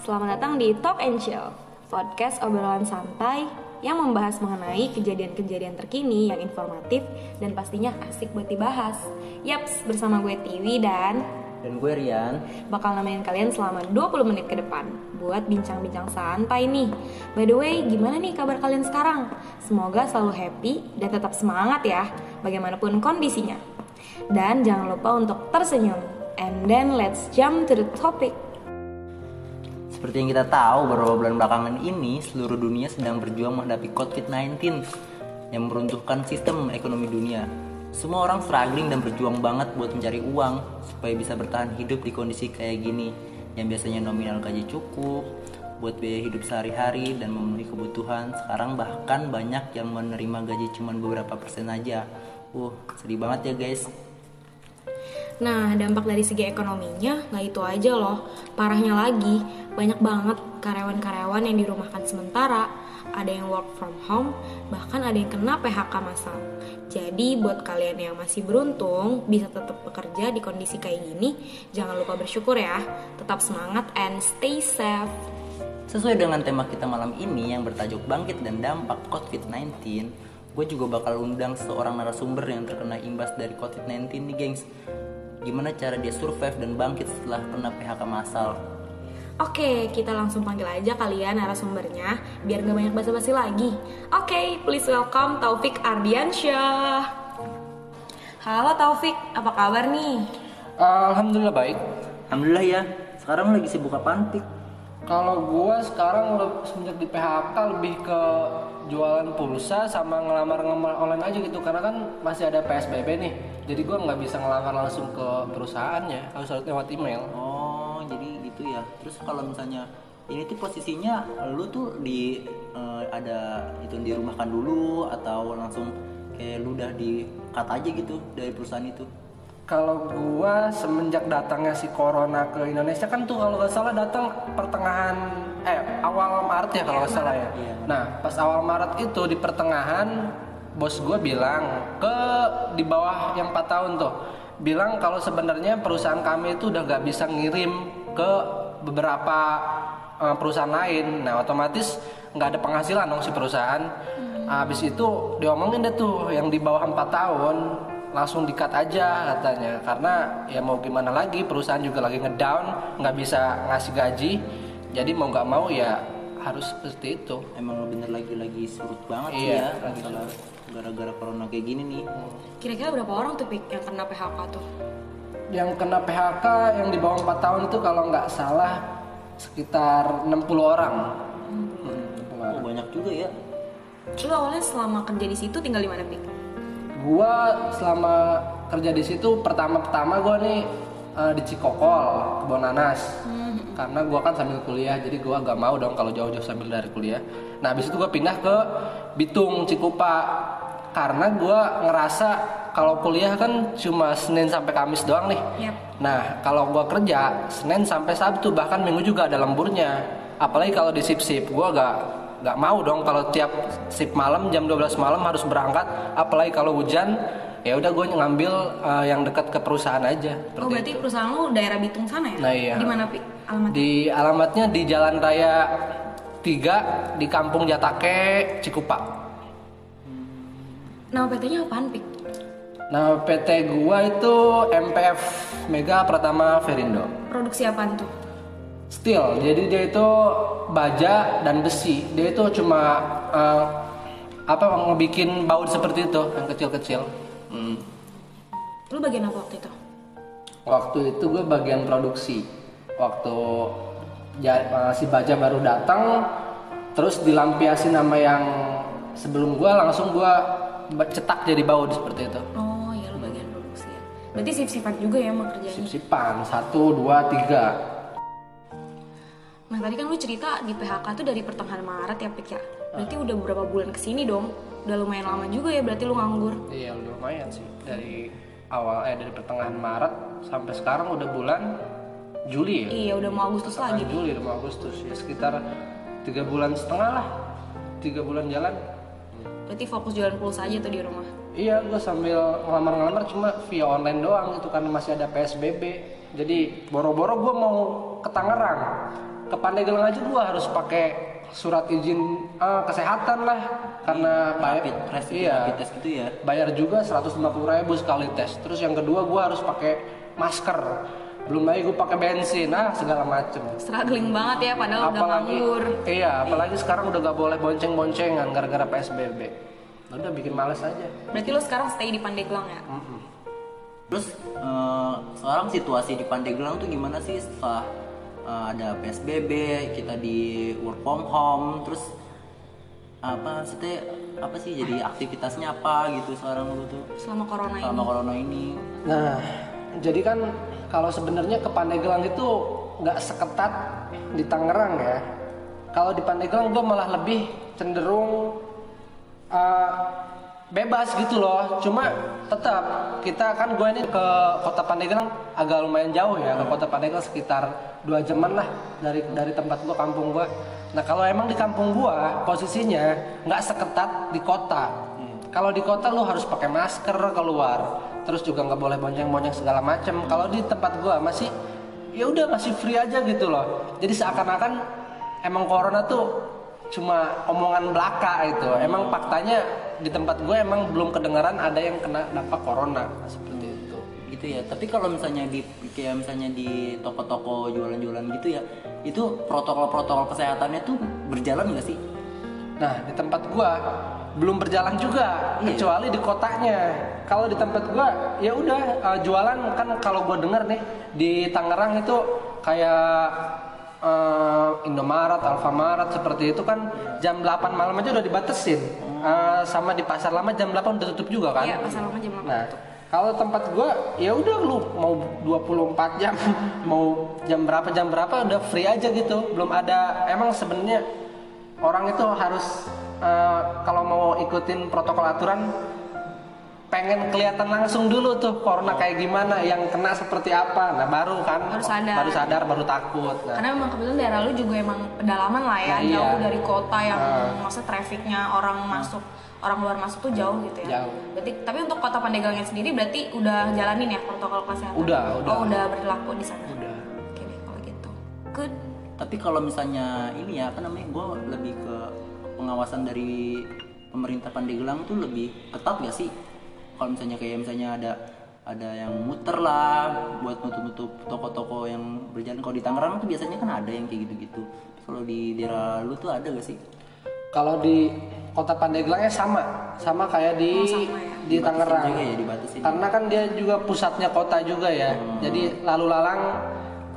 Selamat datang di Talk and Chill, podcast obrolan santai yang membahas mengenai kejadian-kejadian terkini yang informatif dan pastinya asik buat dibahas. Yaps, bersama gue Tiwi dan Dan gue Rian. bakal nemenin kalian selama 20 menit ke depan buat bincang-bincang santai nih. By the way, gimana nih kabar kalian sekarang? Semoga selalu happy dan tetap semangat ya, bagaimanapun kondisinya. Dan jangan lupa untuk tersenyum. And then let's jump to the topic. Seperti yang kita tahu, beberapa bulan belakangan ini seluruh dunia sedang berjuang menghadapi COVID-19 yang meruntuhkan sistem ekonomi dunia. Semua orang struggling dan berjuang banget buat mencari uang supaya bisa bertahan hidup di kondisi kayak gini yang biasanya nominal gaji cukup buat biaya hidup sehari-hari dan memenuhi kebutuhan. Sekarang bahkan banyak yang menerima gaji cuma beberapa persen aja. Uh, sedih banget ya guys. Nah, dampak dari segi ekonominya nggak itu aja loh. Parahnya lagi, banyak banget karyawan-karyawan yang dirumahkan sementara, ada yang work from home, bahkan ada yang kena PHK massal. Jadi buat kalian yang masih beruntung bisa tetap bekerja di kondisi kayak gini, jangan lupa bersyukur ya. Tetap semangat and stay safe. Sesuai dengan tema kita malam ini yang bertajuk Bangkit dan Dampak COVID-19, gue juga bakal undang seorang narasumber yang terkena imbas dari COVID-19 nih gengs. Gimana cara dia survive dan bangkit setelah kena PHK massal. Oke, kita langsung panggil aja kalian narasumbernya biar gak banyak basa-basi lagi. Oke, please welcome Taufik Ardiansyah. Halo Taufik, apa kabar nih? Alhamdulillah baik. Alhamdulillah ya, sekarang lagi sibuk apaan Pik? Kalau gua sekarang le- semenjak di PHK lebih ke jualan pulsa sama ngelamar-ngelamar online aja gitu karena kan masih ada PSBB nih. Jadi gua nggak bisa ngelamar langsung ke perusahaannya, harus lewat email. Oh, jadi gitu ya. Terus kalau misalnya ini tuh posisinya lu tuh di eh, ada itu dirumahkan dulu atau langsung kayak lu udah di cut aja gitu dari perusahaan itu? Kalau gua semenjak datangnya si corona ke Indonesia kan tuh kalau nggak salah datang pertengahan eh awal Maret ya kalau nggak salah ya. Iya. Nah pas awal Maret itu di pertengahan bos gua bilang ke di bawah yang 4 tahun tuh bilang kalau sebenarnya perusahaan kami itu udah nggak bisa ngirim ke beberapa eh, perusahaan lain. Nah otomatis nggak ada penghasilan dong si perusahaan. Habis itu diomongin deh tuh yang di bawah 4 tahun langsung dikat aja katanya. Karena ya mau gimana lagi perusahaan juga lagi ngedown nggak bisa ngasih gaji. Jadi mau nggak mau ya harus seperti itu. Emang bener lagi lagi surut banget sih Iya, ya lagi masalah gara-gara corona kayak gini nih. Kira-kira berapa orang tuh Pik yang kena PHK tuh? yang kena PHK yang di bawah 4 tahun itu kalau nggak salah sekitar 60 orang Oh, banyak juga ya. Lu awalnya selama kerja di situ tinggal di mana Pik? gua selama kerja di situ pertama-tama gua nih eh, di Cikokol kebun nanas. Karena gua kan sambil kuliah jadi gua gak mau dong kalau jauh-jauh sambil dari kuliah. Nah habis itu gua pindah ke Bitung Cikupa. Karena gua ngerasa kalau kuliah kan cuma Senin sampai Kamis doang nih. Yap. Nah, kalau gua kerja Senin sampai Sabtu bahkan Minggu juga ada lemburnya. Apalagi kalau di sip-sip, gua gak nggak mau dong kalau tiap sip malam jam 12 malam harus berangkat. Apalagi kalau hujan, ya udah gue ngambil eh, yang dekat ke perusahaan aja. Oh berarti perusahaan lu daerah Bitung sana ya? Nah, iya. Di mana Pik? Alamat? Di alamatnya di Jalan Raya 3 di Kampung Jatake, Cikupa. Nama PT-nya apaan Pik? Nah, PT gua itu MPF Mega Pratama Verindo. Produksi apaan tuh? Steel, jadi dia itu baja dan besi. Dia itu cuma eh, apa ngebikin baut seperti itu yang kecil-kecil. Hmm. Lu bagian apa waktu itu? Waktu itu gue bagian produksi. Waktu eh, si baja baru datang, terus dilampiasin nama yang sebelum gue langsung gue cetak jadi baut seperti itu. Oh ya lu bagian produksi ya. Berarti sip-sipan juga ya sama kerjanya. Sip-sipan satu dua tiga. Nah tadi kan lu cerita di PHK tuh dari pertengahan Maret ya Pik ya. Berarti udah beberapa bulan ke sini dong. Udah lumayan lama juga ya berarti lu nganggur. Iya udah lumayan sih dari awal eh dari pertengahan Maret sampai sekarang udah bulan Juli ya. Iya udah mau Agustus lagi. Juli sama Agustus ya sekitar tiga bulan setengah lah tiga bulan jalan. Berarti fokus jualan pulsa aja tuh di rumah. Iya gue sambil ngelamar-ngelamar cuma via online doang gitu karena masih ada PSBB. jadi boro-boro gue mau ke Tangerang ke Pandeglang aja gue harus pakai surat izin eh, kesehatan lah. Karena bayar rapid iya. rapid test gitu ya. Bayar juga 150 ribu sekali tes. Terus yang kedua gue harus pakai masker. Belum lagi gue pakai bensin ah segala macem. Struggling banget ya padahal udah apalagi nganggur. iya apalagi sekarang udah gak boleh bonceng-boncengan gara-gara psbb udah bikin males aja. Berarti lo sekarang stay di Pandeglang ya? terus eh, sekarang situasi di Pandeglang tuh gimana sih setelah eh, ada PSBB kita di work from home terus apa maksudnya apa sih jadi aktivitasnya apa gitu sekarang lu tuh Selama corona ini. selama corona ini Nah, jadi kan kalau sebenarnya ke Pandeglang itu nggak seketat di Tangerang ya. Kalau di Pandeglang gue malah lebih cenderung uh, bebas gitu loh. Cuma tetap kita kan gue ini ke kota Pandeglang agak lumayan jauh ya. Ke kota Pandeglang sekitar dua jaman lah dari dari tempat gue kampung gue. Nah kalau emang di kampung gue posisinya nggak seketat di kota. Kalau di kota lu harus pakai masker keluar, terus juga nggak boleh bonceng-bonceng segala macem. Kalau di tempat gua masih ya udah masih free aja gitu loh. Jadi seakan-akan emang corona tuh cuma omongan belaka itu. Emang faktanya di tempat gue emang belum kedengaran ada yang kena dampak corona seperti itu. gitu ya tapi kalau misalnya di kayak misalnya di toko-toko jualan-jualan gitu ya itu protokol-protokol kesehatannya tuh berjalan nggak sih Nah, di tempat gua belum berjalan juga Iya. kecuali di kotanya. Kalau di tempat gua ya udah uh, jualan kan kalau gua denger nih di Tangerang itu kayak uh, Indomaret, Alfamaret seperti itu kan jam 8 malam aja udah dibatesin. Uh, sama di pasar lama jam 8 udah tutup juga kan? Iya, pasar lama jam 8 Nah, kalau tempat gua ya udah lu mau 24 jam, mau jam berapa jam berapa udah free aja gitu. Belum ada emang sebenarnya orang itu harus eh, kalau mau ikutin protokol aturan pengen kelihatan langsung dulu tuh corona kayak gimana, yang kena seperti apa. Nah, baru kan Harus sadar. baru sadar, baru takut. Nah, Karena memang kebetulan daerah lu juga emang pedalaman lah ya, Nah, iya. jauh dari kota yang Ah. maksudnya trafficnya orang masuk, orang luar masuk tuh jauh gitu ya. Jauh. Berarti tapi untuk kota Pandeglangnya sendiri berarti udah jalanin ya protokol kesehatan. Udah, udah. Oh, udah berlaku di sana. udah. Oke deh kalau gitu. Good. tapi kalau misalnya ini ya apa namanya gue lebih ke pengawasan dari pemerintah Pandeglang tuh lebih ketat gak sih kalau misalnya kayak misalnya ada ada yang muter lah buat nutup-nutup toko-toko yang berjalan kalau di Tangerang tuh biasanya kan ada yang kayak gitu-gitu kalau di daerah lu tuh ada gak sih Kalau di kota Pandeglangnya sama, sama kayak di Oh, sama ya. di Tangerang. juga ya. Karena kan dia juga pusatnya kota juga ya. Hmm. Jadi lalu lalang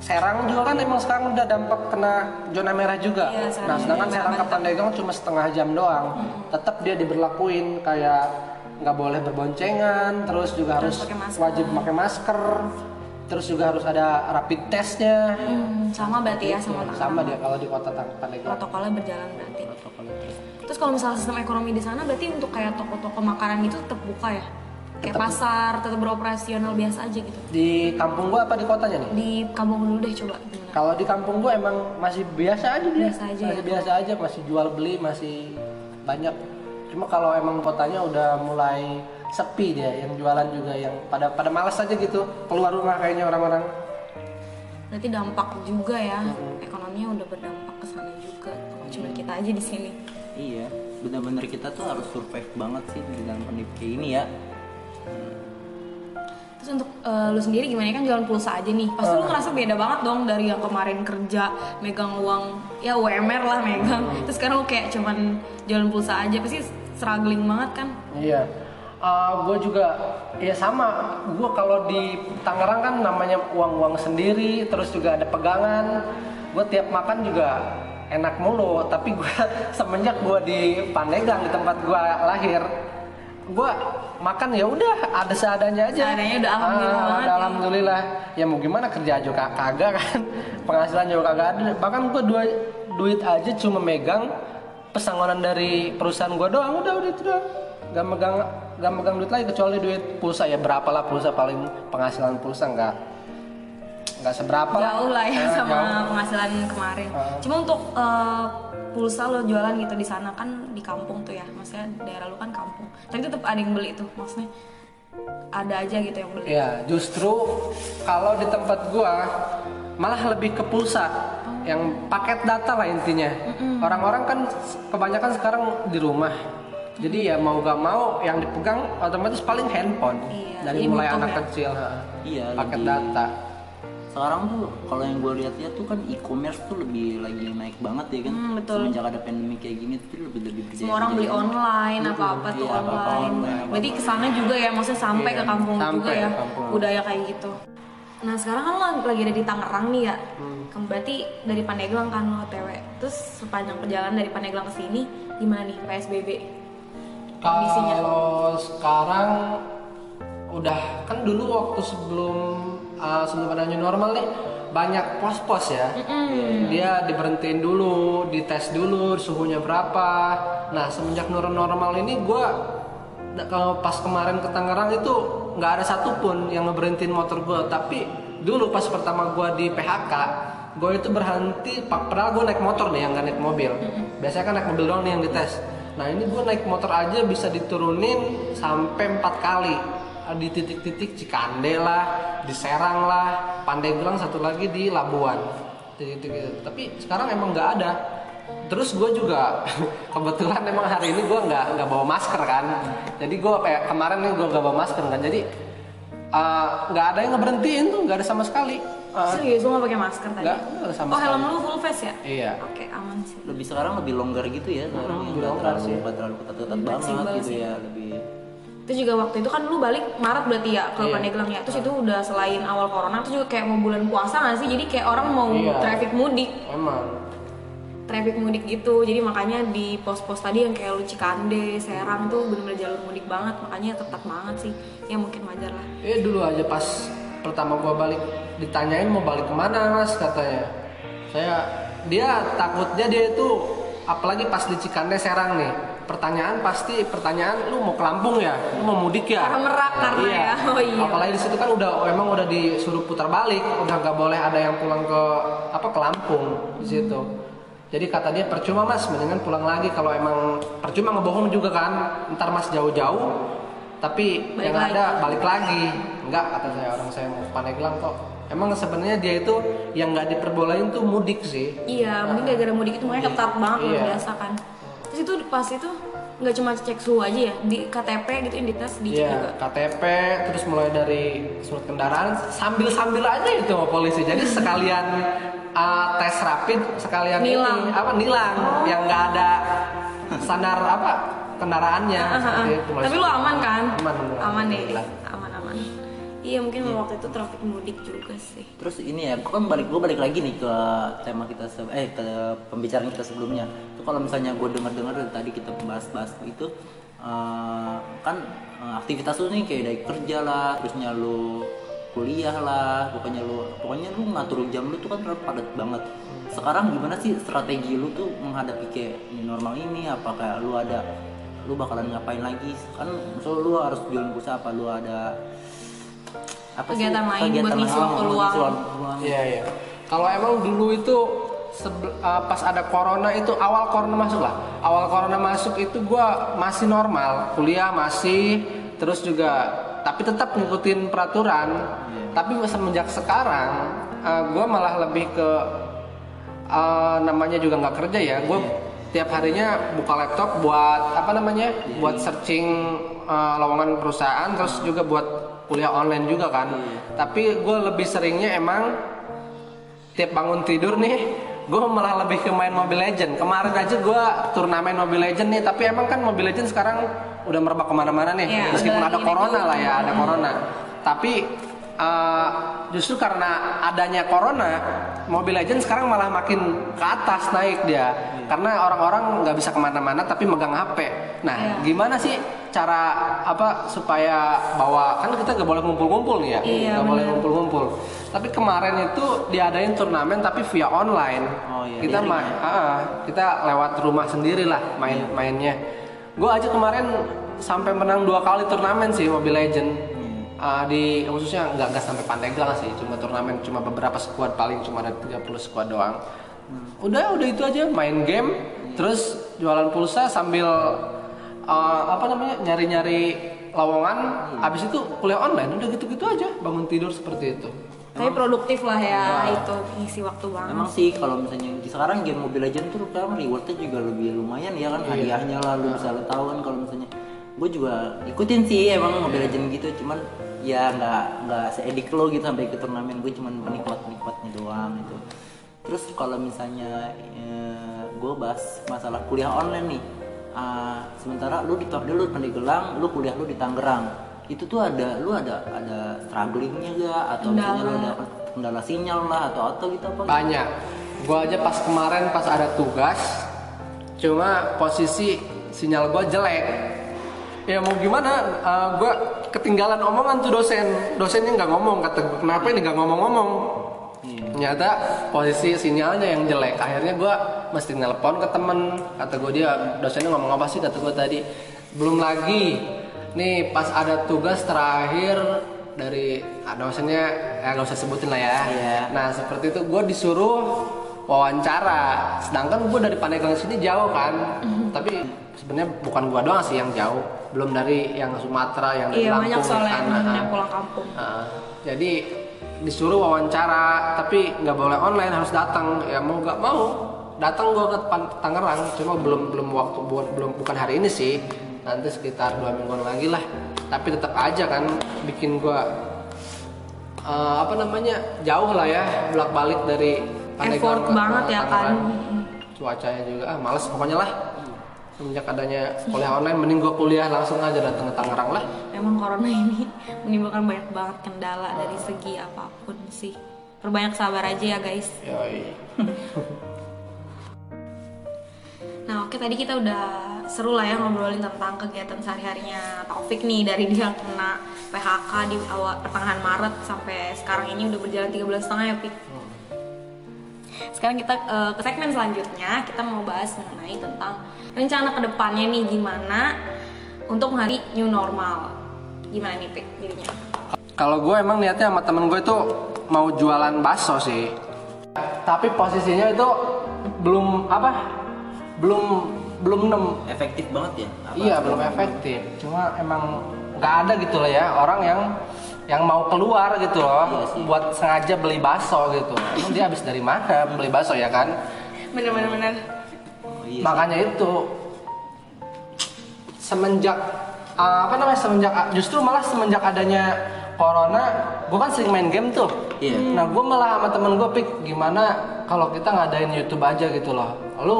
Serang juga kan emang sekarang udah dampak kena zona merah juga. Iya, nah, sedangkan Serang ke Pandeglang cuma setengah jam doang. Tetap dia diberlakuin kayak nggak boleh berboncengan, terus juga harus, Harus pakai wajib pakai masker. Terus juga harus ada rapid testnya. Hmm, sama berarti ya sama Tangerang. Sama dia kalau di kota Tang- Pandeglang. Protokolnya berjalan berarti. protokolnya terus Terus kalau misalnya sistem ekonomi di sana berarti untuk kayak toko-toko makanan gitu tetap buka ya? Kayak pasar tetap beroperasional biasa aja gitu. Di kampung gua apa di kotanya nih? Di kampung dulu deh coba? Kalau di kampung gue emang masih biasa aja dia. Biasa aja masih ya? biasa aja, masih jual beli, masih banyak. Cuma kalau emang kotanya udah mulai sepi dia, yang jualan juga yang pada pada malas aja gitu keluar rumah kayaknya orang-orang. Berarti dampak juga ya. Ekonominya udah berdampak ke sana juga. Cuma kita aja di sini. iya bener-bener kita tuh harus survive banget sih di dalam pandemi kayak ini ya Terus untuk eh, lu sendiri gimana kan jualan pulsa aja nih. Pasti lu ngerasa beda banget dong dari yang kemarin kerja megang uang ya UMR lah megang. Terus sekarang lu kayak cuman jualan pulsa aja pasti struggling banget kan? Iya. gue juga ya sama. Gue kalau di Tangerang kan namanya uang-uang sendiri, terus juga ada pegangan. Gue tiap makan juga enak mulu. Tapi gue semenjak gue di Pandeglang di tempat gue lahir, gue makan ya udah ada seadanya aja. Seadanya udah alhamdulillah Ah, banget udah ya. alhamdulillah. Ya mau gimana kerja juga kagak kan, penghasilan juga kagak ada. Bahkan gue dua duit aja cuma megang pesangonan dari perusahaan gue doang. Udah udah itu doang. Gak megang gak megang duit lagi kecuali duit pulsa ya berapa lah pulsa paling penghasilan pulsa nggak nggak seberapa Jauh lah ya Ah, sama jauh. penghasilan kemarin. Ah. Cuma untuk eh, pulsa lo jualan gitu di sana kan di kampung tuh ya, maksudnya daerah lu kan kampung. Tapi tetap ada yang beli tuh, maksudnya ada aja gitu yang beli. Ya, justru kalau di tempat gua malah lebih ke pulsa yang paket data lah intinya. Orang-orang kan kebanyakan sekarang di rumah. Jadi ya mau gak mau yang dipegang otomatis paling handphone Iya, dari mulai anak ya. kecil. ha. Iya, paket lebih- data. sekarang tuh kalau yang gue lihat-lihat tuh kan e-commerce tuh lebih lagi naik banget ya kan Hmm, betul. semenjak ada pandemi kayak gini tuh lebih lebih berjaya Semua orang beli online apa-apa tuh Iya, apa-apa online. online, Berarti ke sana juga ya, maksudnya sampai Iya, ke kampung sampai juga ya kampung. budaya kayak gitu. Nah sekarang kan lo lagi ada di Tangerang nih ya. Hmm. Berarti dari Pandeglang kan lo OTW. Terus sepanjang perjalanan dari Pandeglang ke sini gimana nih PSBB? Kondisinya. Kalau sekarang udah kan dulu waktu sebelum uh, sebelum ada new normal nih banyak pos-pos ya. Dia diberhentiin dulu, dites dulu suhunya berapa. Nah semenjak normal ini gue kalau pas kemarin ke Tangerang itu nggak ada satupun yang ngeberhentiin motor gue. Tapi dulu pas pertama gue di PHK, gue itu berhenti. pak- Padahal gue naik motor nih yang nggak naik mobil. Biasanya kan naik mobil doang nih yang dites. Nah ini gue naik motor aja bisa diturunin sampai empat kali di titik-titik Cikande lah, di Serang lah, Pandeglang satu lagi di Labuan. Titik-titik gitu. Tapi sekarang emang nggak ada. Terus gue juga kebetulan emang hari ini gue nggak nggak bawa masker kan. Jadi gue kayak kemarin nih gue nggak bawa masker kan. Jadi eh, nggak ada yang ngeberhentiin tuh, nggak ada sama sekali. Eh, Serius lo gak pakai masker tadi? Nggak, nggak sama oh helm lu full face ya? Iya. Oke aman sih. lebih sekarang lebih longgar gitu ya sekarang Hmm, lebih nggak longgar terlalu sih. nggak terlalu ketat-ketat banget gitu sih. ya lebih Itu juga waktu itu kan lu balik Maret berarti ya ke Iya. Pandeglang ya. Terus itu udah selain awal corona itu juga kayak mau bulan puasa gak sih? Jadi kayak orang mau Iya. traffic mudik. Emang. Traffic mudik gitu jadi makanya di pos-pos tadi yang kayak lu Cikande, Serang tuh bener-bener jalur mudik banget makanya ketat banget sih ya mungkin wajar lah Eh dulu aja pas pertama gua balik ditanyain mau balik ke mana mas katanya. Saya dia takutnya dia itu apalagi pas di Cikande Serang nih. Pertanyaan pasti pertanyaan lu mau ke Lampung ya, lu mau mudik ya? Karena merak karena ya. Oh iya. Apalagi di situ kan udah emang udah disuruh putar balik, udah nggak boleh ada yang pulang ke apa ke Lampung di situ. Jadi kata dia percuma mas, mendingan pulang lagi kalau emang percuma ngebohong juga kan, ntar mas jauh-jauh, tapi Balik yang lagi. ada balik lagi. Enggak kata saya orang saya mau ke Pandeglang kok. Emang sebenarnya dia itu yang nggak diperbolehin tuh mudik sih. iya mungkin gara-gara mudik itu makanya ketat banget Iya. biasa kan terus itu pas itu nggak cuma cek suhu aja ya di KTP gitu identitas dicek Iya, juga KTP terus mulai dari surat kendaraan sambil-sambil aja itu sama polisi. Jadi sekalian uh, tes rapid, sekalian Nilang. ini apa nilang yang nggak ada standar apa kendaraannya. Ah, ah, ah. Seperti itu, tapi lu aman kan Aman, aman. aman aman aman iya mungkin waktu itu traffic mudik juga sih Terus ini ya, kan balik gue balik lagi nih ke tema kita se- eh ke pembicaraan kita sebelumnya. Itu kalau misalnya gue dengar-dengar tadi kita bahas-bahas itu eh, kan eh, aktivitas lu nih kayak dari kerja lah, terusnya lu kuliah lah, pokoknya lu pokoknya lu ngatur jam lu tuh kan padat banget. Sekarang gimana sih strategi lu tuh menghadapi kayak normal ini? Apa kayak lu ada lu bakalan ngapain lagi? Kan misalnya lu harus jualan pulsa apa lu ada apa sih? Kegiatan lain buat Kegiatan ngisi lain, waktu buat ngisi waktu luang. Iya iya. Kalau emang dulu itu sebe- uh, pas ada corona itu awal corona masuk lah. Awal corona masuk itu gua masih normal, kuliah masih, terus juga tapi tetap ngikutin peraturan. Tapi semenjak sekarang uh, gua malah lebih ke uh, namanya juga nggak kerja ya. Gue tiap harinya buka laptop buat apa namanya? Buat searching uh, lowongan perusahaan, terus juga buat kuliah online juga kan. Tapi gue lebih seringnya emang tiap bangun tidur nih, gue malah lebih ke main Mobile Legend. Kemarin aja gue turnamen Mobile Legend nih, tapi emang kan Mobile Legend sekarang udah merebak ke mana-mana nih, Iya, meskipun ada corona lah ya, ada corona. Tapi uh, justru karena adanya corona, Mobile Legends sekarang malah makin ke atas naik dia, karena orang-orang nggak bisa ke mana-mana tapi megang HP. Nah, Iya. gimana sih cara apa supaya bawa kan kita nggak boleh ngumpul-ngumpul nih ya, Iya, nggak boleh bener. ngumpul-ngumpul. Tapi kemarin itu diadain turnamen tapi via online. Oh, iya, kita daring main, ya? ah, kita lewat rumah sendiri lah main Iya. mainnya. Gue aja kemarin sampai menang dua kali turnamen sih Mobile Legend. Hmm. Ah, di khususnya nggak nggak sampai Pandeglang sih, cuma turnamen cuma beberapa squad paling cuma ada 30 squad doang. Hmm. Udah udah itu aja main game, terus jualan pulsa sambil ah, apa namanya nyari-nyari lowongan habis itu kuliah online udah gitu-gitu aja bangun tidur seperti itu Tapi produktif lah ya itu ngisi waktu banget. Emang sih kalau misalnya di sekarang game Mobile Legends tuh kan rewardnya juga lebih lumayan ya kan hadiahnya lah lu bisa lu tahu kan kalau misalnya gue juga ikutin sih emang Mobile Legends gitu cuman ya nggak nggak seedik lo gitu sampai ke turnamen. Gue cuman menikmat nikmatnya doang gitu. Terus kalau misalnya gue bahas masalah kuliah online nih. Ah, sementara lu di lu Pandeglang lu kuliah lu di Tangerang. Itu tuh ada lu ada ada strugglingnya gak atau misalnya lu ada kendala sinyal lah atau atau gitu apa? Banyak. Gua aja pas kemarin pas ada tugas cuma posisi sinyal gua jelek ya mau gimana? Eh, gua ketinggalan omongan tuh dosen. Dosennya nggak ngomong kata gua kenapa ini nggak ngomong-ngomong? Ternyata posisi sinyalnya yang jelek. Akhirnya gua mesti nelpon ke temen. Kata gua dia dosennya ngomong apa sih? Kata gua tadi. Belum lagi. Nih pas ada tugas terakhir dari ah, dosennya ya nggak usah sebutin lah ya. Iya. nah seperti itu gue disuruh wawancara. Sedangkan gue dari Pandeglang sini jauh kan. Tapi sebenarnya bukan gue doang sih yang jauh belum dari yang Sumatera yang dari Iya Lampung banyak soalnya kan. yang pulang kampung. Nah, jadi disuruh wawancara tapi nggak boleh online harus datang. Ya mau nggak mau datang gue ke Tangerang. Cuma belum belum waktu buat belum bukan hari ini sih. Nanti sekitar dua mingguan lagi lah. Tapi tetap aja kan bikin gue eh, apa namanya jauh lah ya bolak balik dari Pandeglang Effort ke banget ya kan. Cuacanya juga ah males pokoknya lah semenjak adanya kuliah online mending gue kuliah langsung aja datang ke Tangerang lah Emang corona ini menimbulkan banyak banget kendala dari segi apa pun sih. Perbanyak sabar aja ya guys. Yoi. Nah oke tadi kita udah seru lah ya ngobrolin tentang kegiatan sehari-harinya Taufik nih dari dia kena PHK di awal pertengahan Maret sampai sekarang ini udah berjalan tiga bulan setengah ya Pik. Sekarang kita eh, ke segmen selanjutnya kita mau bahas mengenai tentang rencana ke depannya nih gimana untuk menghadapi new normal. Gimana nih Pik dirinya? Kalau gue emang niatnya sama temen gue itu mau jualan bakso sih. Tapi posisinya itu belum apa? Belum belum nem. efektif banget ya apa? Iya belum efektif. Cuma emang nggak ada gitu lah ya orang yang yang mau keluar gitu loh Iya sih. buat sengaja beli bakso gitu. Emang dia habis dari mana beli bakso ya kan? Bener-bener bener. Oh, iya sih. Makanya itu semenjak uh, apa namanya semenjak justru malah semenjak adanya corona, gue kan sering main game tuh. Iya. Nah gue malah sama temen gue pik gimana kalau kita ngadain YouTube aja gitu loh. Lu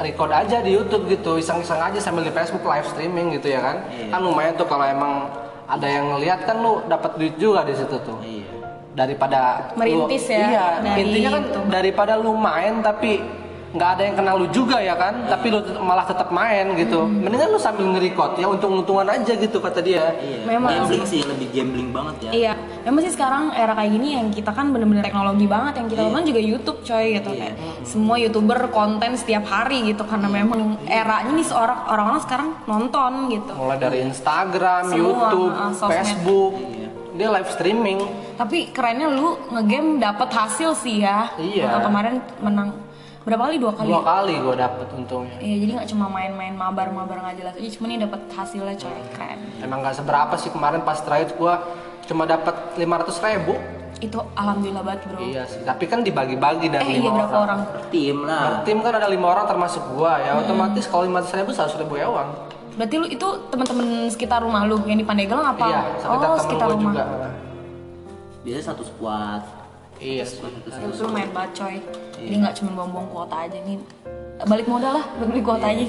record aja di YouTube gitu, iseng-iseng aja sambil di Facebook live streaming gitu ya kan. Iya. Kan lumayan tuh kalau emang ada yang ngeliat kan lu dapat duit juga di situ tuh. Iya. Daripada Merintis lu- ya, iya dari intinya kan YouTube. daripada lu main tapi nggak ada yang kenal lu juga ya kan tapi lu malah tetap main gitu Hmm. mendingan lu sambil nge-record ya untung-untungan aja gitu kata dia iya Memang gambling sih lebih gambling banget ya Iya, memang sih sekarang era kayak gini yang kita kan bener-bener teknologi banget yang kita Iya. tonton juga YouTube coy gitu Iya. kayak semua youtuber konten setiap hari gitu karena memang eranya nih seorang orang-orang sekarang nonton gitu. mulai dari Instagram, Semua, YouTube, uh. Facebook Iya. dia live streaming Tapi kerennya lu ngegame dapat hasil sih ya. Iya. Nah, kemarin menang berapa kali dua kali? dua kali gue dapet untungnya Iya, jadi nggak cuma main-main mabar-mabar nggak jelas aja, cuma ini dapat hasilnya coy, keren. emang nggak seberapa sih kemarin pas terakhir gue cuma dapat 500 ribu Itu alhamdulillah banget bro. iya sih tapi kan dibagi-bagi Eh dari iya lima berapa orang? tim lah tim kan ada lima orang termasuk gua ya otomatis kalau 500 ribu 100 ribu ya uang Berarti lu itu teman-teman sekitar rumah lu yang di Pandeglang apa? iya sekitar oh, sekitar rumah. juga biasanya satu squad iya Ya, itu lumayan banget coy. Jadi nggak cuma buang-buang kuota aja nih. Balik modal lah, beli kuota aja.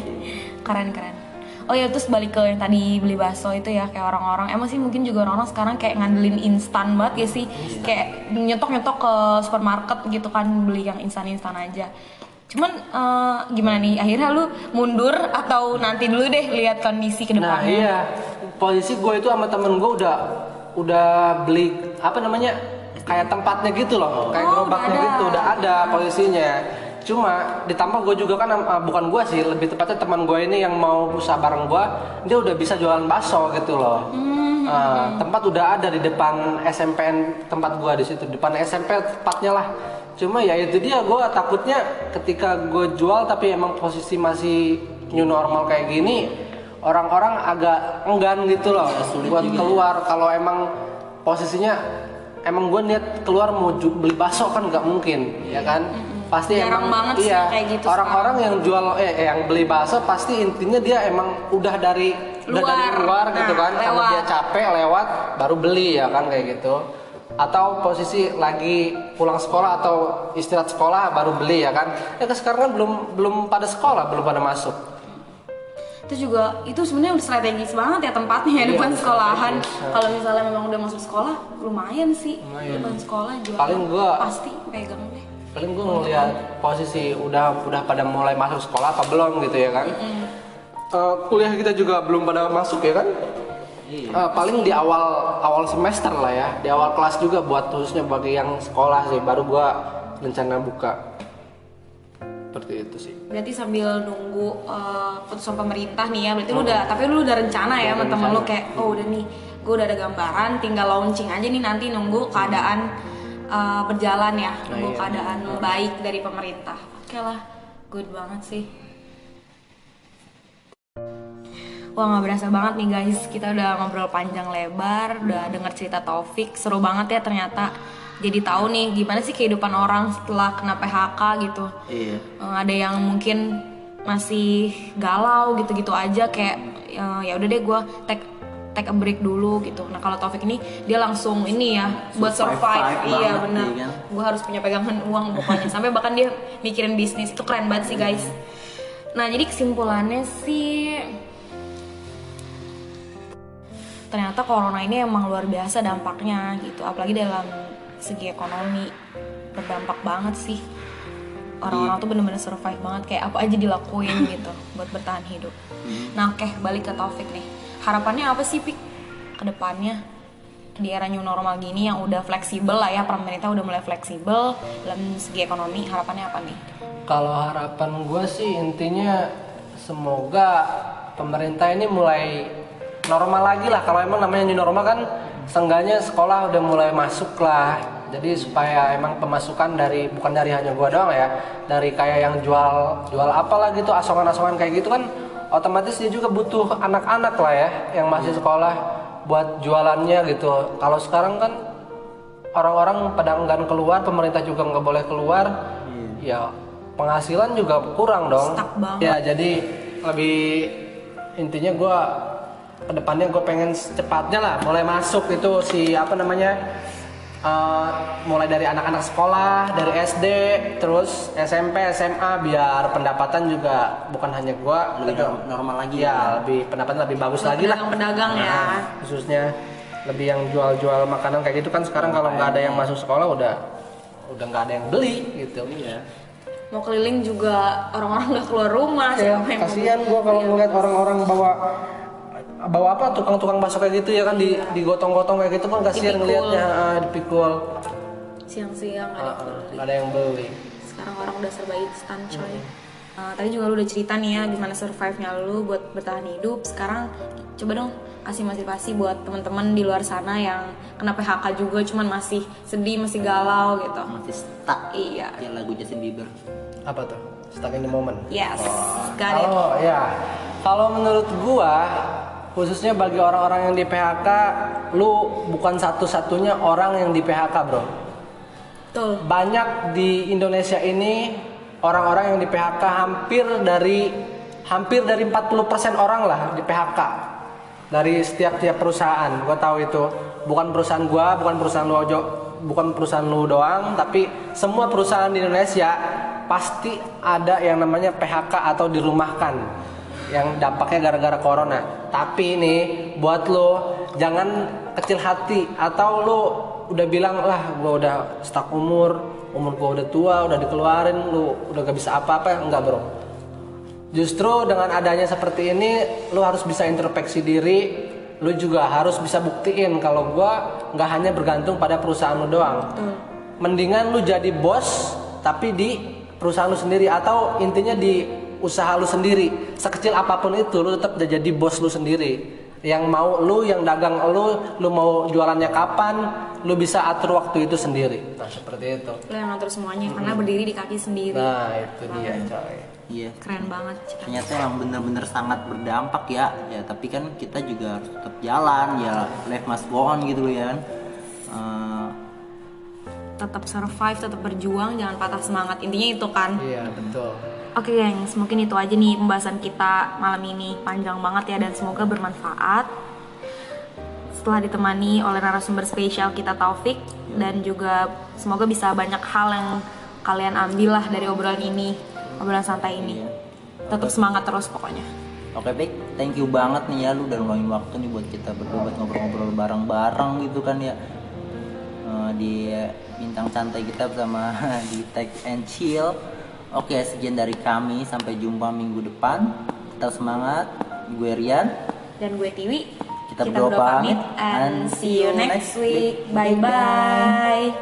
Keren-keren. Oh ya terus balik ke yang tadi beli bakso itu ya kayak orang-orang. Emang sih mungkin juga orang-orang sekarang kayak ngandelin instan banget ya sih. Kayak nyetok-nyetok ke supermarket gitu kan beli yang instan-instan aja. Cuman eh, gimana nih? Akhirnya lu mundur atau nanti dulu deh lihat kondisi ke nah depannya? iya. Posisi gue itu sama temen gue udah udah beli apa namanya kayak tempatnya gitu loh kayak Oh, gerobaknya udah gitu udah ada posisinya. Cuma ditambah gue juga kan uh, bukan gue sih lebih tepatnya teman gue ini yang mau usaha bareng gue dia udah bisa jualan bakso gitu loh. Uh, tempat udah ada di depan SMPN tempat gue di situ depan SMP tepatnya lah. Cuma ya itu dia gue takutnya ketika gue jual tapi emang posisi masih new normal kayak gini orang-orang agak enggan gitu loh sulit buat juga ya. keluar. Kalau emang posisinya emang gue niat keluar mau beli bakso kan nggak mungkin ya kan? Pasti Jarang emang banget sih iya kayak gitu orang-orang yang jual eh eh, yang beli bakso pasti intinya dia emang udah dari udah dari Luar. luar gitu Nah, kan? Karena lewat. dia capek lewat baru beli ya kan kayak gitu. Atau posisi lagi pulang sekolah atau istirahat sekolah baru beli ya kan? Ya kan sekarang kan belum belum pada sekolah belum pada masuk itu juga itu sebenarnya udah strategis banget ya tempatnya ya Iya, depan sekolahan. strategis. kalau misalnya memang udah masuk sekolah lumayan sih. Lumayan. depan sekolah jual Paling gua- pasti pegang deh. paling gue ngeliat posisi udah udah pada mulai masuk sekolah apa belum gitu ya kan? Eh, kuliah kita juga belum pada masuk ya kan? Iya. Eh, paling di awal awal semester lah ya. Di awal kelas juga buat khususnya bagi yang sekolah sih. Baru gua rencana buka seperti itu sih. Berarti sambil nunggu uh, putusan pemerintah nih ya berarti lu udah tapi lu udah rencana ya sama temen lu kayak oh udah nih gue udah ada gambaran tinggal launching aja nih nanti nunggu keadaan uh, berjalan ya nunggu iya. keadaan baik dari pemerintah. Oke lah good banget sih. Wah nggak berasa banget nih guys, kita udah ngobrol panjang lebar, udah denger cerita Taufik, seru banget ya ternyata. Jadi tahu nih gimana sih kehidupan orang setelah kena PHK gitu. Iya. Eh, ada yang mungkin masih galau gitu-gitu aja kayak eh, ya udah deh gue take take a break dulu gitu. Nah kalau Taufik ini dia langsung ini ya buat Survive survive, iya benar. kan. Gue harus punya pegangan uang pokoknya. Sampai bahkan dia mikirin bisnis itu keren banget sih guys. Nah jadi kesimpulannya sih ternyata corona ini emang luar biasa dampaknya gitu apalagi dalam segi ekonomi berdampak banget sih. Orang-orang tuh bener-bener survive banget kayak apa aja dilakuin gitu buat bertahan hidup. Nah oke balik ke Taufik nih. Harapannya apa sih Pik? Ke depannya di era new normal gini yang udah fleksibel lah ya pemerintah udah mulai fleksibel dalam segi ekonomi harapannya apa nih? Kalau harapan gue sih intinya semoga pemerintah ini mulai normal lagi lah. Kalau emang namanya new normal kan, seenggaknya sekolah udah mulai masuk lah. Jadi supaya emang pemasukan dari bukan dari hanya gua doang ya, dari kayak yang jual jual apalah gitu asongan-asongan kayak gitu kan, otomatis dia juga butuh anak-anak lah ya yang masih sekolah buat jualannya gitu. Kalau sekarang kan orang-orang pada enggan keluar, pemerintah juga nggak boleh keluar, ya penghasilan juga kurang dong. Ya jadi lebih intinya gue ke depannya gue pengen secepatnya lah mulai masuk itu si apa namanya eh, mulai dari anak-anak sekolah dari SD terus SMP SMA biar pendapatan juga bukan hanya gue Lebih norm- normal lagi ya lebih pendapatan lebih bagus lagi lah. pedagang-pedagang ya. Nah, khususnya lebih yang jual-jual makanan kayak gitu kan sekarang kalau nggak ada yang masuk sekolah udah udah nggak ada yang beli gitu. Iya. mau keliling juga orang-orang nggak keluar rumah ya siapa yang mau kasihan gua kalau ngeliat orang-orang bawa bawa apa tukang-tukang bakso kayak gitu ya kan di digotong-gotong kayak gitu kan kasihan Dipikul. ngeliatnya. Ah, dipikul. Siang-siang ada yang beli. nggak ada yang beli. Sekarang orang udah serba instan coy. Uh, tadi juga lu udah cerita nih ya gimana survive-nya lu buat bertahan hidup. Sekarang coba dong kasih motivasi buat teman-teman di luar sana yang kena PHK juga cuman masih sedih masih galau gitu. Masih stuck. iya. Kayak lagu Justin Bieber. apa tuh? Stuck in the moment? Yes. Got it. Kalau ya, kalau menurut gua khususnya bagi orang-orang yang di PHK, lu bukan satu-satunya orang yang di PHK, Bro. betul Banyak di Indonesia ini orang-orang yang di PHK hampir dari hampir dari 40% orang lah di PHK. Dari setiap tiap perusahaan, gua tahu itu. Bukan perusahaan gua, bukan perusahaan lu ojo, bukan perusahaan lu doang, tapi semua perusahaan di Indonesia pasti ada yang namanya PHK atau dirumahkan yang dampaknya gara-gara corona. Tapi nih buat lo jangan kecil hati atau lo udah bilang lah gua udah stuck umur, umur gua udah tua, udah dikeluarin, lu udah gak bisa apa-apa, enggak bro. Justru dengan adanya seperti ini, lu harus bisa introspeksi diri, lu juga harus bisa buktiin kalau gua nggak hanya bergantung pada perusahaan lu doang. Mendingan lu jadi bos tapi di perusahaan lu sendiri atau intinya di usaha lu sendiri. Sekecil apa pun itu lu tetap jadi bos lu sendiri. Yang mau lu yang dagang lu, lu mau jualannya kapan, lu bisa atur waktu itu sendiri. Nah, seperti itu. lo yang ngatur semuanya karena berdiri di kaki sendiri Nah, itu dia, coy. Iya. Keren banget. Ternyata emang bener-bener sangat berdampak ya. Ya tapi kan kita juga harus tetap jalan ya. Life must go on gitu loh ya. kan. Eh, Tetap survive, tetap berjuang, jangan patah semangat. Intinya itu kan. Iya betul. Oke gengs, mungkin itu aja nih pembahasan kita malam ini Panjang banget ya dan semoga bermanfaat Setelah ditemani oleh narasumber spesial kita Taufik Dan juga semoga bisa banyak hal yang kalian ambil lah dari obrolan ini Obrolan santai ini. Tetap semangat terus pokoknya Oke Pik, thank you banget nih ya lu udah ngeluangin waktu nih buat kita berdua ngobrol-ngobrol bareng-bareng gitu kan ya Eh, di bintang santai kita bersama di Tech and Chill. Oke, sekian dari kami. Sampai jumpa minggu depan. Tetap semangat. Gue Rian. Dan gue Tiwi Kita berdua pamit, and see you next week Bye-bye.